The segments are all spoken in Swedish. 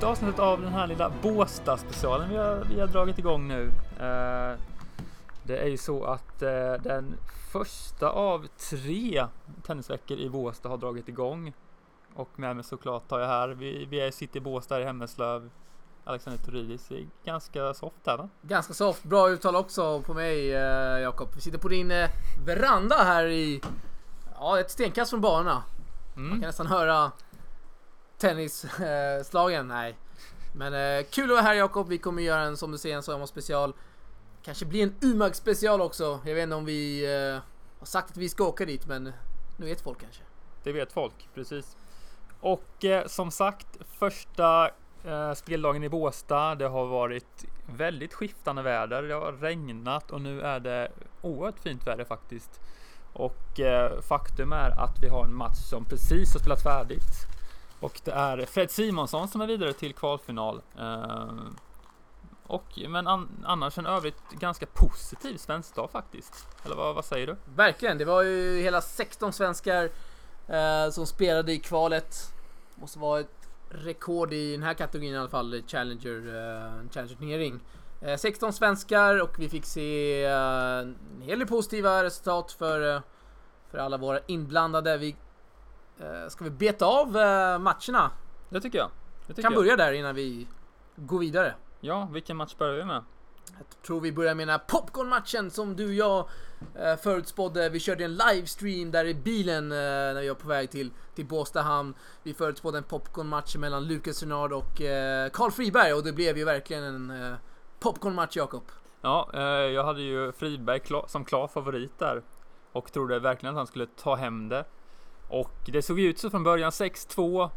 första avsnittet av den här lilla Båstad-specialen vi har, vi har dragit igång nu. Eh, det är ju så att eh, den första av tre tennisveckor i Båstad har dragit igång. Och med mig såklart tar jag här, vi, vi är, sitter i Båstad i Hemmeslöv. Alexander Turidis, ganska soft här va? Ganska soft, bra uttal också på mig eh, Jakob. Vi sitter på din eh, veranda här i, ja ett stenkast från banorna. Man Mm. kan nästan höra tennisslagen. Nej. Men eh, kul att vara här Jakob. Vi kommer göra en som du ser, en sommarspecial. Kanske blir en UMAG special också. Jag vet inte om vi eh, har sagt att vi ska åka dit men nu vet folk kanske. Det vet folk, precis. Och eh, som sagt, första eh, speldagen i Båstad. Det har varit väldigt skiftande väder. Det har regnat och nu är det oerhört fint väder faktiskt. Och eh, faktum är att vi har en match som precis har spelat färdigt. Och det är Fred Simonsson som är vidare till kvalfinal. Eh, och, men an, annars en övrigt ganska positiv svensk dag faktiskt. Eller vad, vad säger du? Verkligen, det var ju hela 16 svenskar eh, som spelade i kvalet. Måste vara ett rekord i den här kategorin i alla fall, Challenger, eh, Challenger turnering. Eh, 16 svenskar och vi fick se eh, en hel del positiva resultat för, eh, för alla våra inblandade. Vi, ska vi beta av eh, matcherna? Det tycker jag. Det tycker Kan jag. börja där innan vi går vidare. Ja, vilken match börjar vi med? Jag tror vi börjar med den här popcornmatchen som du och jag eh, förutspådde. Vi körde en livestream där i bilen eh, när vi var på väg till, till Båstad hamn. Vi förutspådde en popcornmatch mellan Lukas Renard och eh, Carl Friberg och det blev ju verkligen en eh, popcornmatch Jakob. Ja, eh, jag hade ju Friberg som klar favorit där och trodde verkligen att han skulle ta hem det. Och det såg ut så från början 6-2.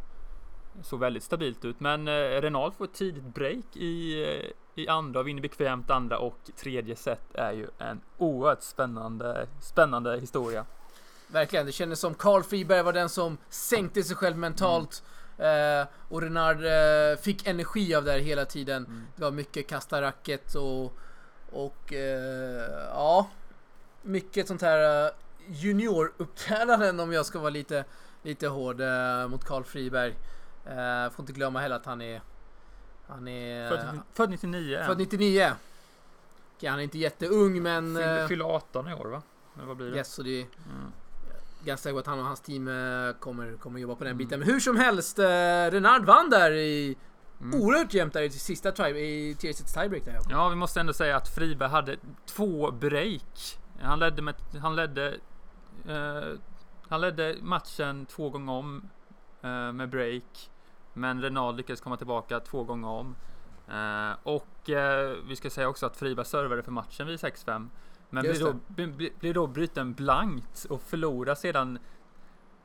Såg väldigt stabilt ut, men eh, Renald får ett tidigt break i, eh, i andra och vinner bekvämt andra och tredje set är ju en oerhört spännande, spännande historia. Verkligen, det kändes som Carl Friberg var den som sänkte sig själv mentalt. Eh, och Renard eh, fick energi av det här hela tiden. Mm. Det var mycket kasta racket och, och eh, ja, mycket sånt här uh, junioruppträdanden om jag ska vara lite, lite hård eh, mot Carl Friberg. Eh, får inte glömma heller att han är, han är Född, född 99 är född han. 99. Okej, han är inte jätteung men Fyller, eh, fyller 18 i år va? Eller vad blir det? yes, så det är Mm. ganska säker att han och hans team eh, kommer, kommer jobba på den Mm. biten. Men hur som helst, eh, Renard vann där i Mm. oerhört jämnt där i sista try, i tiebreak där. Ja, vi måste ändå säga att Friberg hade två break. Han ledde med, han ledde, eh, han ledde matchen två gånger om eh, med break. Men Renald lyckades komma tillbaka två gånger om. Eh, och vi ska säga också att Friberg servade för matchen vid 6-5. Men Just blir då, blir då bruten blankt och förlorar sedan,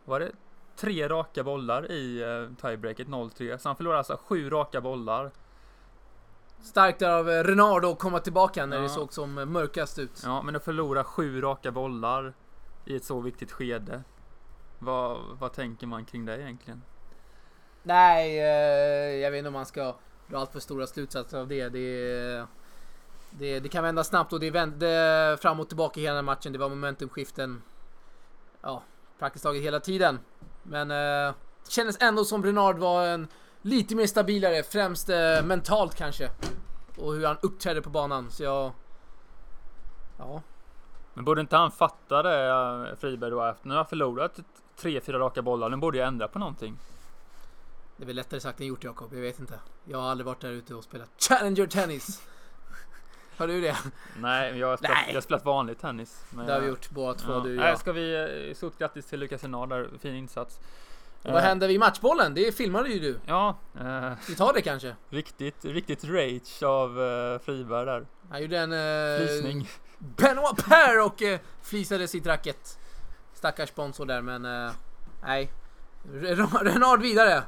var det tre raka bollar i tiebreaket 0-3. Så han förlorar alltså sju raka bollar. Starkt av Renard att komma tillbaka när Ja. det såg som mörkast ut. Ja, men att förlora sju raka bollar i ett så viktigt skede. Vad, vad tänker man kring det egentligen? Nej, eh, jag vet inte om man ska dra allt för stora slutsatser av det. Det, det, det kan vända snabbt och det vände fram och tillbaka hela matchen. Det var momentumskiften. Ja, praktiskt taget hela tiden. Men eh, det kändes ändå som Renard var en lite mer stabilare, främst eh, mentalt kanske. Och hur han uppträdde på banan. Så jag... Ja, men borde inte han fatta det, eh, Friberg då, efter nu har jag förlorat tre, fyra raka bollar, nu borde jag ändra på någonting. det är väl lättare sagt än gjort Jakob. Jag vet inte. Jag har aldrig varit där ute och spelat Challenger tennis. Har du det? Nej, jag har spelat, Nej. jag har spelat vanlig tennis. Men Det har vi gjort båda två, Ja. du och jag. ska vi, eh, stort grattis till Lukas där, fin insats. Och vad Eh, hände vid matchbollen? Det filmade ju du. Ja, eh, Vi tar det kanske. riktigt, riktigt rage av eh, Friberg där. Han gjorde en eh, Flisning. Benoit Per och eh, flisade sitt racket. Stackars sponsor där men eh, nej. Renard vidare.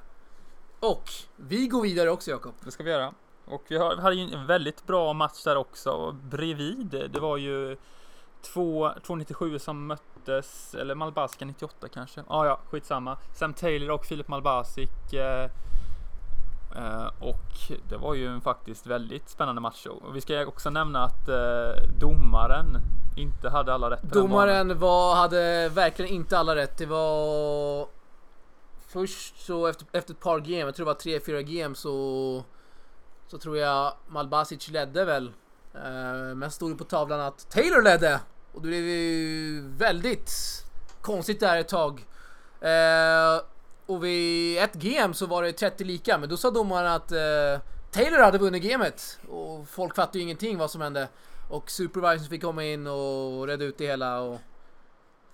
Och vi går vidare också Jakob. Det ska vi göra. Och vi har- vi hade ju en väldigt bra match där också. Bredvid, det var ju två 297 som möttes, eller Malbaska 98 kanske. Ah, ja, skitsamma. Sam Taylor och Filip Malbasic. Eh, Eh, och det var ju en faktiskt väldigt spännande match. Och vi ska också nämna att eh, domaren inte hade alla rätt. Domaren var, hade verkligen inte alla rätt. Det var först så efter, efter ett par game, jag tror det var tre, fyra game så så tror jag Malbasic ledde väl. Eh, men stod det på tavlan att Taylor ledde och det blev ju väldigt konstigt där ett tag. Och vid ett game så var det 30 lika, men då sa domaren att eh, Taylor hade vunnit gamet och folk fattade ju ingenting vad som hände. Och supervisor fick komma in och reda ut det hela och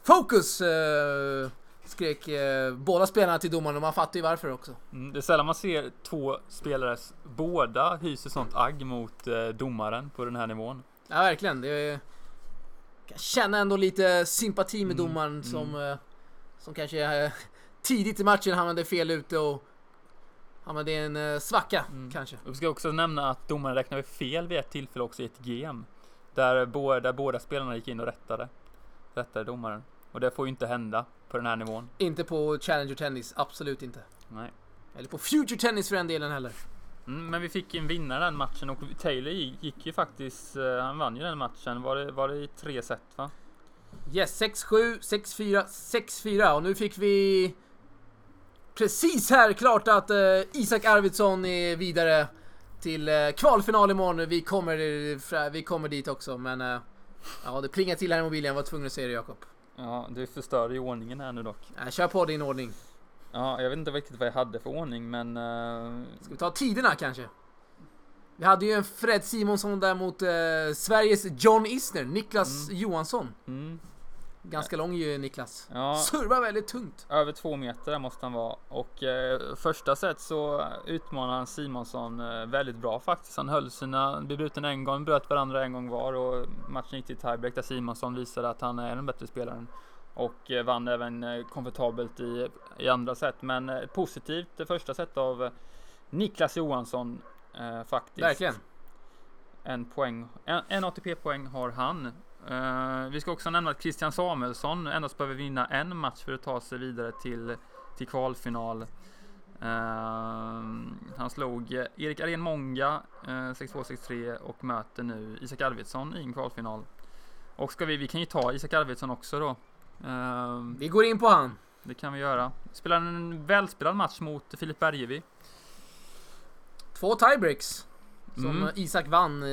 Focus! Eh, skrek eh, båda spelarna till domaren och man fattar ju varför också. Mm, det är sällan man ser två spelare båda hyser sånt agg mot eh, domaren på den här nivån. Ja verkligen. Det kan känna ändå lite sympati med Mm, domaren mm. som eh, som kanske eh, tidigt i matchen hamnade fel ute och hamnade i en eh, svacka Mm. kanske. Vi ska också nämna att domaren räknade fel vid ett tillfälle också i ett game. Där båda, där båda spelarna gick in och rättade. Rättade domaren. Och det får ju inte hända på den här nivån. Inte på Challenger Tennis, absolut inte. Nej. Eller på Future Tennis för den delen heller. Mm, men vi fick en vinnare den matchen och Taylor gick gick ju faktiskt, eh, han vann ju den matchen. Var det, var det i tre set va? Yes, 6-7, 6-4, 6-4 och nu fick vi precis här klart att eh, Isak Arvidsson är vidare till eh, kvalfinal imorgon. Vi kommer, eh, vi kommer dit också men eh, ja, det plingar till här i mobilen. Jag var tvungen att säga det Jakob. Ja, du förstörde ju ordningen här nu dock. Äh, kör på din ordning. Ja, jag vet inte riktigt vad jag hade för ordning men... eh, Ska vi ta tiderna kanske? Vi hade ju en Fred Simonsson där mot eh, Sveriges John Isner, Niklas Johansson. mm, Ganska lång ju Niklas. ja, Servar väldigt tungt. över två meter där måste han vara. Och eh, första set så utmanade han Simonsson eh, väldigt bra faktiskt. Han höll sina, blev bruten en gång, bröt varandra en gång var och matchen gick till tiebreak där Simonsson visade att han är den bättre spelaren. Och eh, vann även eh, komfortabelt i, i andra set. Men eh, positivt det första set av eh, Niklas Johansson eh, faktiskt. Verkligen. En poäng, en, en ATP-poäng har han. Eh, vi ska också nämna att Christian Samuelsson endast behöver vinna en match för att ta sig vidare till, till kvalfinal. Eh, han slog Erik Arén Många eh, 6-2-6-3 och möter nu Isak Arvidsson i en kvalfinal. Och ska vi, vi kan ju ta Isak Arvidsson också då. Vi går in på han. det kan vi göra. Spelar en välspelad match mot Filip Bergevi. Två tiebreaks. Som Mm. Isak vann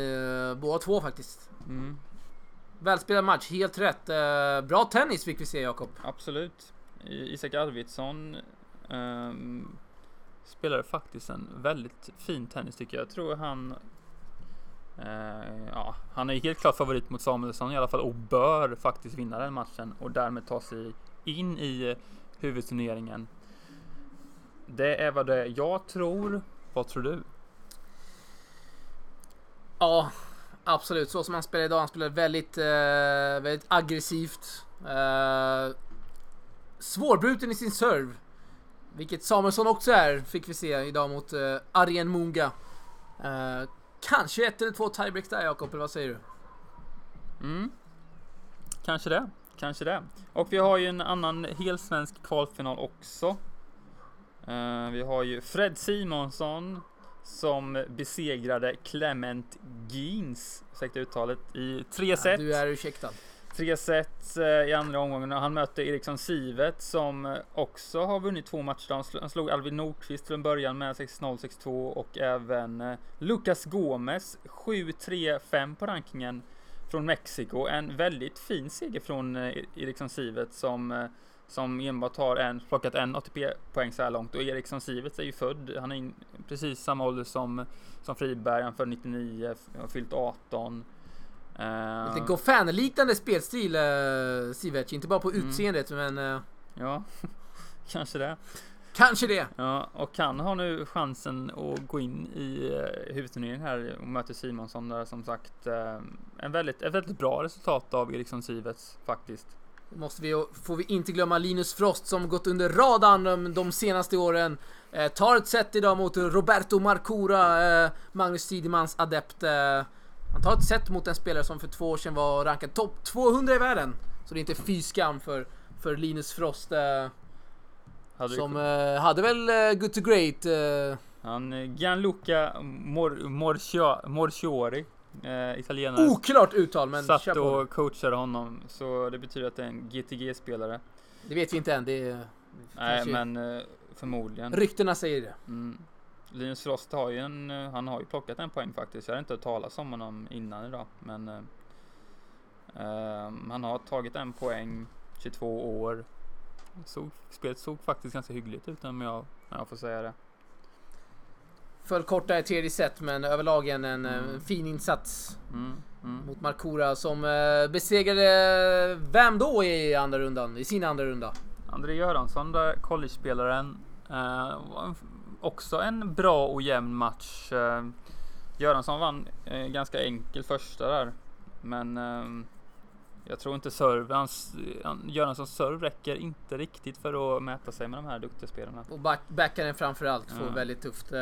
båda två faktiskt. Mm. Välspelad match, helt rätt. Eh, bra tennis fick vi se Jakob. Absolut. Isak Arvidsson ehm, spelade faktiskt en väldigt fin tennis tycker jag. Jag tror han eh, ja, han är helt klart favorit mot Samuelsson i alla fall och bör faktiskt vinna den matchen och därmed ta sig in i huvudturneringen. Det är vad det är jag tror. Vad tror du? Ja, absolut. Så som han spelar idag. Han spelar väldigt, eh, väldigt aggressivt. Eh, svårbruten i sin serve. Vilket Samuelsson också är, fick vi se idag mot eh, Arjen Munga. Eh, kanske ett eller två tiebreaks där Jakob, eller vad säger du? Mm. Kanske det. Kanske det. Och vi har ju en annan helsvensk kvalfinal också. Eh, vi har ju Fred Simonsson som besegrade Clement Geens, ursäkta uttalet, i tre Ja, set. du är ursäktad. Tre set eh, i andra omgången och han mötte Eriksson Sivet som eh, också har vunnit två matcher. Han sl- Han slog Alvin Nordqvist till en början med 6-0, 6-2 och även eh, Lucas Gomes 7-3-5 på rankingen från Mexiko. En väldigt fin seger från Eriksson Sivet som som enbart har en, plockat en ATP-poäng så här långt och Eriksson Sivets är ju född, han är in, precis samma ålder som, som Friberg, han född 99, har fyllt 18. Eh, Lite Goffin-liknande spelstil, uh, Siverc. Inte bara på Mm. utseendet, men eh, Ja, kanske det. kanske det. Ja, och han har nu chansen att gå in i eh, huvudturneringen här och möter Simonsson där som sagt. eh, En väldigt, ett väldigt bra resultat av Eriksson Sivets faktiskt. Måste vi, får vi inte glömma Linus Frost som gått under radarn de, de senaste åren. Eh, tar ett set idag mot Roberto Marcura, eh, Magnus Tidemans adept. Eh, han tar ett set mot en spelare som för två år sedan var rankad topp 200 i världen. Så det är inte fy skam för, för Linus Frost. Eh, Hade som eh, hade väl eh, good to great. Han Gianluca Mor, Morciori, eh, italienare, oklart uttal men kör satt på. och coachade honom. Så det betyder att det är en GTG-spelare. Det vet vi inte än. Det är, Nej, men eh, Förmodligen. Ryktena säger det. Mm. Linus Frost har ju en, eh, han har ju plockat en poäng faktiskt. Jag har inte hört talas om honom innan idag. Men eh, eh, han har tagit en poäng, 22 år. Såg, spelet såg faktiskt ganska hyggligt ut om jag, om jag får säga det. Föll korta i tredje set men överlag en, en, Mm. fin insats Mm, mm. mot Markora som eh, besegrade vem då i andra rundan? I sin andra runda? André Göransson, college-spelaren. Eh, också en bra och jämn match. Eh, Göransson vann eh, ganska enkel första där. Men eh, jag tror inte serv, hans, han, Göranssons serv räcker inte riktigt för att mäta sig med de här duktiga spelarna. Och back, backhanden framförallt får Ja. väldigt tufft. Eh,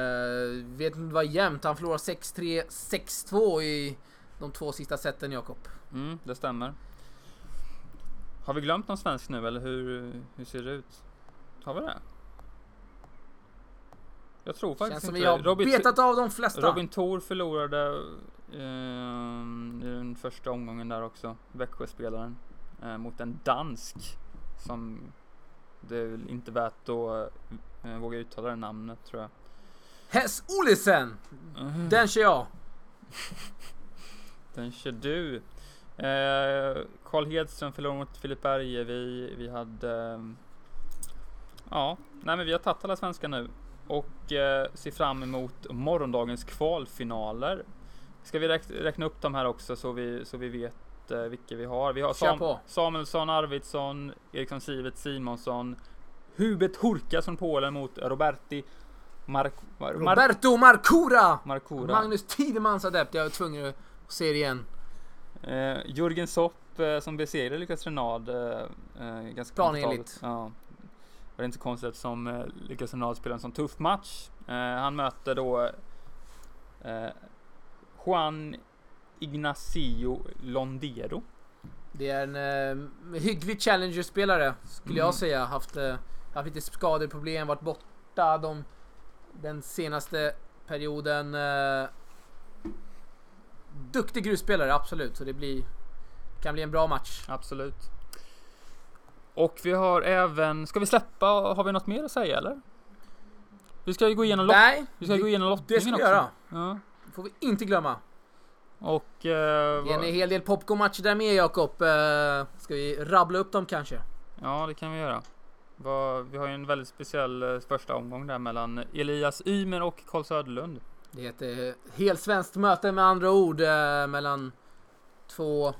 vet inte vad jämnt. Han förlorar 6-3, 6-2 i de två sista seten Jakob. Mm, det stämmer. Har vi glömt någon svensk nu eller hur, hur ser det ut? Har vi det? Jag tror faktiskt Känns som inte vi har. Robin, betat av de flesta. Robin Thor förlorade eh, i den första omgången där också. Växjöspelaren. Eh, mot en dansk. Som det är väl inte värt att eh, våga uttala det namnet tror jag. Hess Olesen! Mhm. Den kör jag. Den kör du. Eh, Karl Hedström förlorade mot Filip Berge. Vi, vi hade... eh, ja, nej men vi har tagit alla svenska nu. Och eh, ser fram emot morgondagens kvalfinaler. Ska vi räk räkna upp dem här också så vi, så vi vet eh, vilka vi har. Vi har på. Samuelsson, Arvidsson, Eriksson Sivert, Simonsson. Hubert Hurka från Polen mot Roberti Mar Mar Roberto Marcura! Markura. Magnus Tidemans adept. Jag är tvungen att se det igen. Eh, Jörgen Sopp eh, som besegrade Lukas Renard eh, eh, ganska Planenligt. Ja. Det är inte konstigt eftersom eh, Lukas Renard spelar en sån tuff match. Eh, han möter då eh, Juan Ignacio Londero. Det är en eh, hygglig Challenger-spelare skulle Mm. jag säga. Haft, eh, haft lite skadeproblem, varit borta de, den senaste perioden. Eh, duktig grusspelare, absolut. Så det blir, kan bli en bra match. Absolut. Och vi har även, ska vi släppa, har vi något mer att säga eller? Vi ska ju gå igenom, lot, Nej, vi ska gå det, igenom det lottningen ska vi också. göra. Ja. Får vi inte glömma. Och eh, Det är en hel del popcornmatcher där med Jakob. Eh, ska vi rabbla upp dem kanske? Ja, det kan vi göra. Vi har ju en väldigt speciell eh, första omgång där mellan Elias Ymer och Karl Söderlund. Det är ett helt svenskt möte med andra ord eh, mellan två,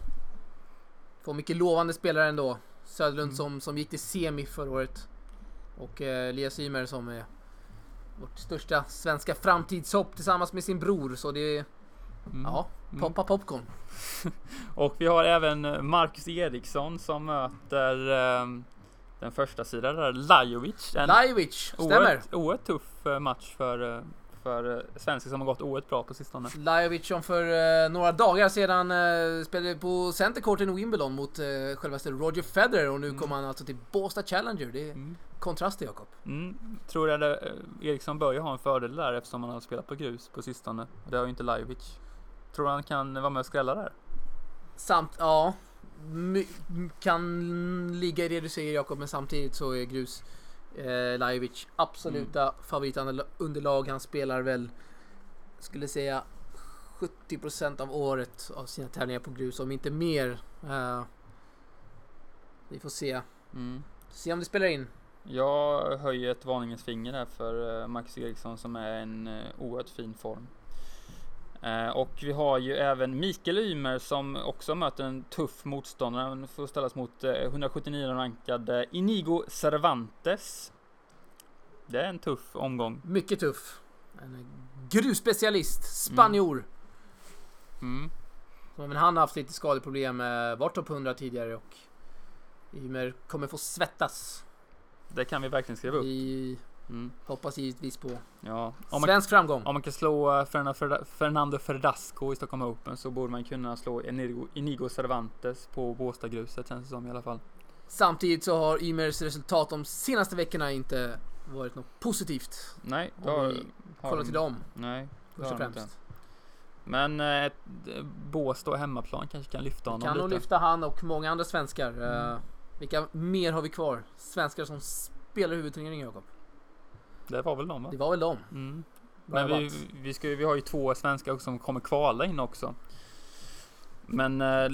två mycket lovande spelare ändå. Söderlund Mm. som, som gick till semi förra året. Och eh, Elias Ymer som är vårt största svenska framtidshopp tillsammans med sin bror. Så det är, Mm. ja, Mm. poppa popcorn. Och vi har även eh, Marcus Eriksson som möter eh, den första sidan där, Lajovic. En Lajovic, stämmer. oerhört, tuff eh, match för, eh, för svenskar som har gått oerhört bra på sistone. Lajovic som för eh, några dagar sedan eh, spelade på Centercourten i Wimbledon mot eh, självaste Roger Federer och nu Mm. kommer han alltså till Båstad Challenger. Det Mm. Kontraster Jakob. Mm. Tror jag det, eh, Eriksson bör ju ha en fördel där eftersom han har spelat på grus på sistone. Det har ju inte Lajovic. Tror du han kan vara med och skrälla där? Samt, ja. Kan ligga i det du säger Jakob, men samtidigt så är Grus eh, Lajovic absoluta Mm. favoritunderlag. Han spelar väl, skulle säga 70% av året av sina tävlingar på grus, om inte mer. Eh, vi får se. Mm. Se om det spelar in. Jag höjer ett varningens finger här för eh, Max Eriksson som är en eh, oerhört fin form. Eh, Och vi har ju även Mikael Ymer som också möter en tuff motståndare. Han får ställas mot eh, 179 rankade Inigo Cervantes. Det är en tuff omgång. Mycket tuff. En grusspecialist, spanjor. Mm. Även han har haft lite skadeproblem, var topp 100 tidigare och Ymer kommer få svettas. Det kan vi verkligen skriva upp. Vi Mm. hoppas givetvis på Ja. Om man, svensk framgång. om man kan slå eh, Fernando Ferda- Fernando Verdasco i Stockholm Open så borde man kunna slå Inigo, Inigo Cervantes på Båstadgruset känns det som i alla fall. Samtidigt så har Ymers resultat de senaste veckorna inte varit något positivt. Nej, då har, vi har Kolla de- till dem Nej, det först och de inte. främst. Men eh, eh, Båstad och hemmaplan kanske kan lyfta honom Kan nog lite. lyfta han och många andra svenskar. Mm. Vilka mer har vi kvar? Svenskar som spelar huvudturneringen Jakob? Det var väl de va? Det var väl de. Mm. Men vi, vi, ska, vi har ju två svenskar som kommer kvala in också. Men eh,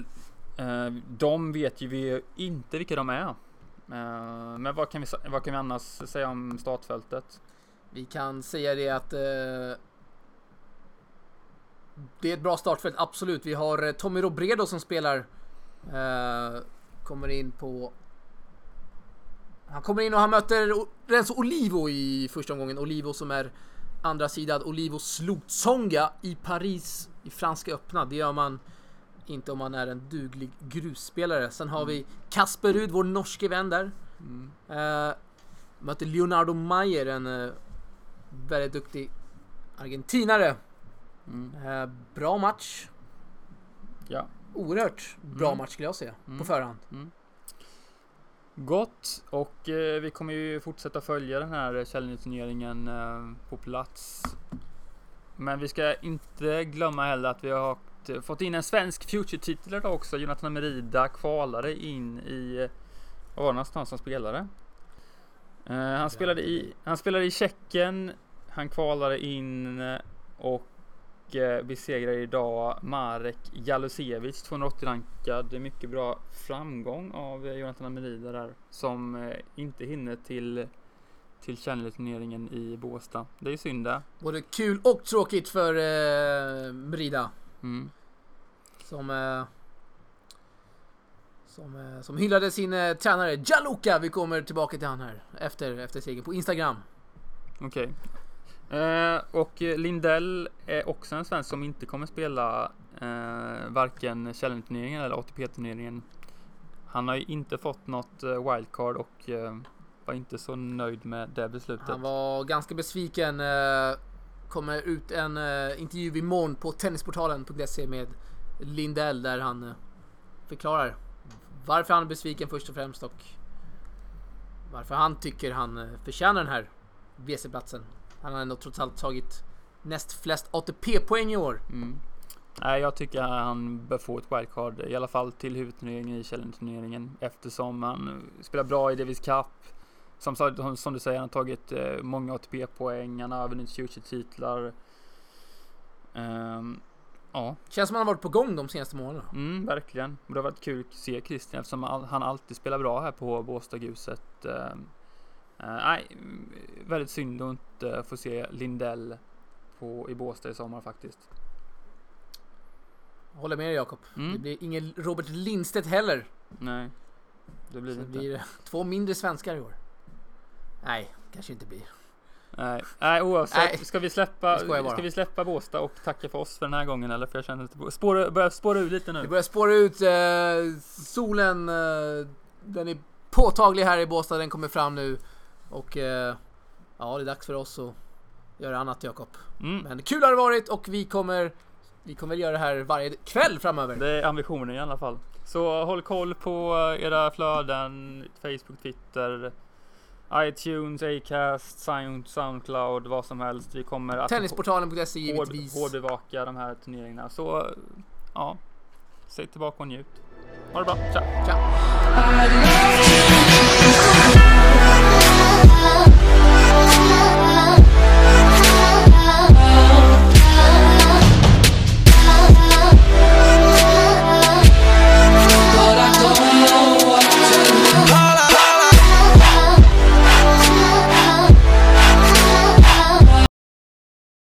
eh, de vet ju vi inte vilka de är. Eh, men vad kan, vi, vad kan vi annars säga om startfältet? Vi kan säga det att eh, det är ett bra startfält, absolut. Vi har eh, Tommy Robredo som spelar. Eh, kommer in på... Han kommer in och han möter Renzo Olivo i första omgången. Olivo som är andra sidan. Olivo slog Tsonga i Paris i Franska öppna. Det gör man inte om man är en duglig grusspelare. Sen har vi Kasper Rud, vår norske vän där. Mm. Eh, möter Leonardo Mayer, en eh, väldigt duktig argentinare. Mm. Eh, bra match. Ja, Oerhört bra Mm. match skulle jag säga Mm. på förhand. gott och eh, vi kommer ju fortsätta följa den här Challenger-turneringen eh, på plats. Men vi ska inte glömma heller att vi har haft- fått in en svensk future-titel idag också. Jonathan Merida kvalade in i, eh, var var det någonstans han spelade? Eh, han, spelade i, han spelade i Tjeckien, han kvalade in eh, och eh, besegrade idag Marek Jalusevic, 280 rankad. Mycket bra framgång av eh, Jonathan Merida där som eh, inte hinner till till Challenger-turneringen i Båstad. Det är ju synd det. Både kul och tråkigt för eh, Merida. Mm. Som, eh, som, eh, som hyllade sin eh, tränare Jaluka. Vi kommer tillbaka till han här efter, efter segern på Instagram. Okej. Eh, och Lindell är också en svensk som inte kommer spela eh, varken Challenger-turneringen eller ATP-turneringen. Han har ju inte fått något eh, wildcard och eh, var inte så nöjd med det beslutet. Han var ganska besviken. Eh, kommer ut en eh, intervju imorgon på tennisportalen.se med Lindell där han förklarar varför han är besviken först och främst och varför han tycker han förtjänar den här WC-platsen. Han har ändå trots allt tagit näst flest ATP-poäng i år. Mm. Nej, jag tycker han bör få ett wildcard, i alla fall till huvudturneringen i Challenger-turneringen eftersom han spelar bra i Davis Cup. Som, som du säger, han har tagit eh, många ATP-poäng, han har vunnit Future-titlar. Ehm, ja, Känns som han har varit på gång de senaste månaderna. mm, verkligen. Och det har varit kul att se Christian eftersom han alltid spelar bra här på Båstadgruset. Ehm, eh, nej, mm, väldigt synd att inte få se Lindell på, i Båstad i sommar faktiskt. Håller med dig Jakob. Mm. Det blir ingen Robert Lindstedt heller. Nej, det blir Så det det inte. blir två mindre svenskar i år. Nej, kanske inte blir. Nej, nej oavsett. Nej, ska vi släppa, ska vi släppa Båstad och tacka för oss för den här gången eller? För jag känner att det spåra, börjar spåra ur lite Det nu. börjar spåra ut. Eh, solen, eh, den är påtaglig här i Båstad. Den kommer fram nu. Och eh, ja, det är dags för oss att göra annat Jakob. Mm. Men kul har det varit och vi kommer, vi kommer göra det här varje kväll framöver. Det är ambitionen i alla fall. Så håll koll på era flöden, Facebook, Twitter, iTunes, Acast, Sound, Soundcloud, vad som helst. Vi kommer att Tennisportalen.se hård, givetvis. hårdbevaka de här turneringarna. Så ja, säg tillbaka och njut. Ha det bra, tja! Tja.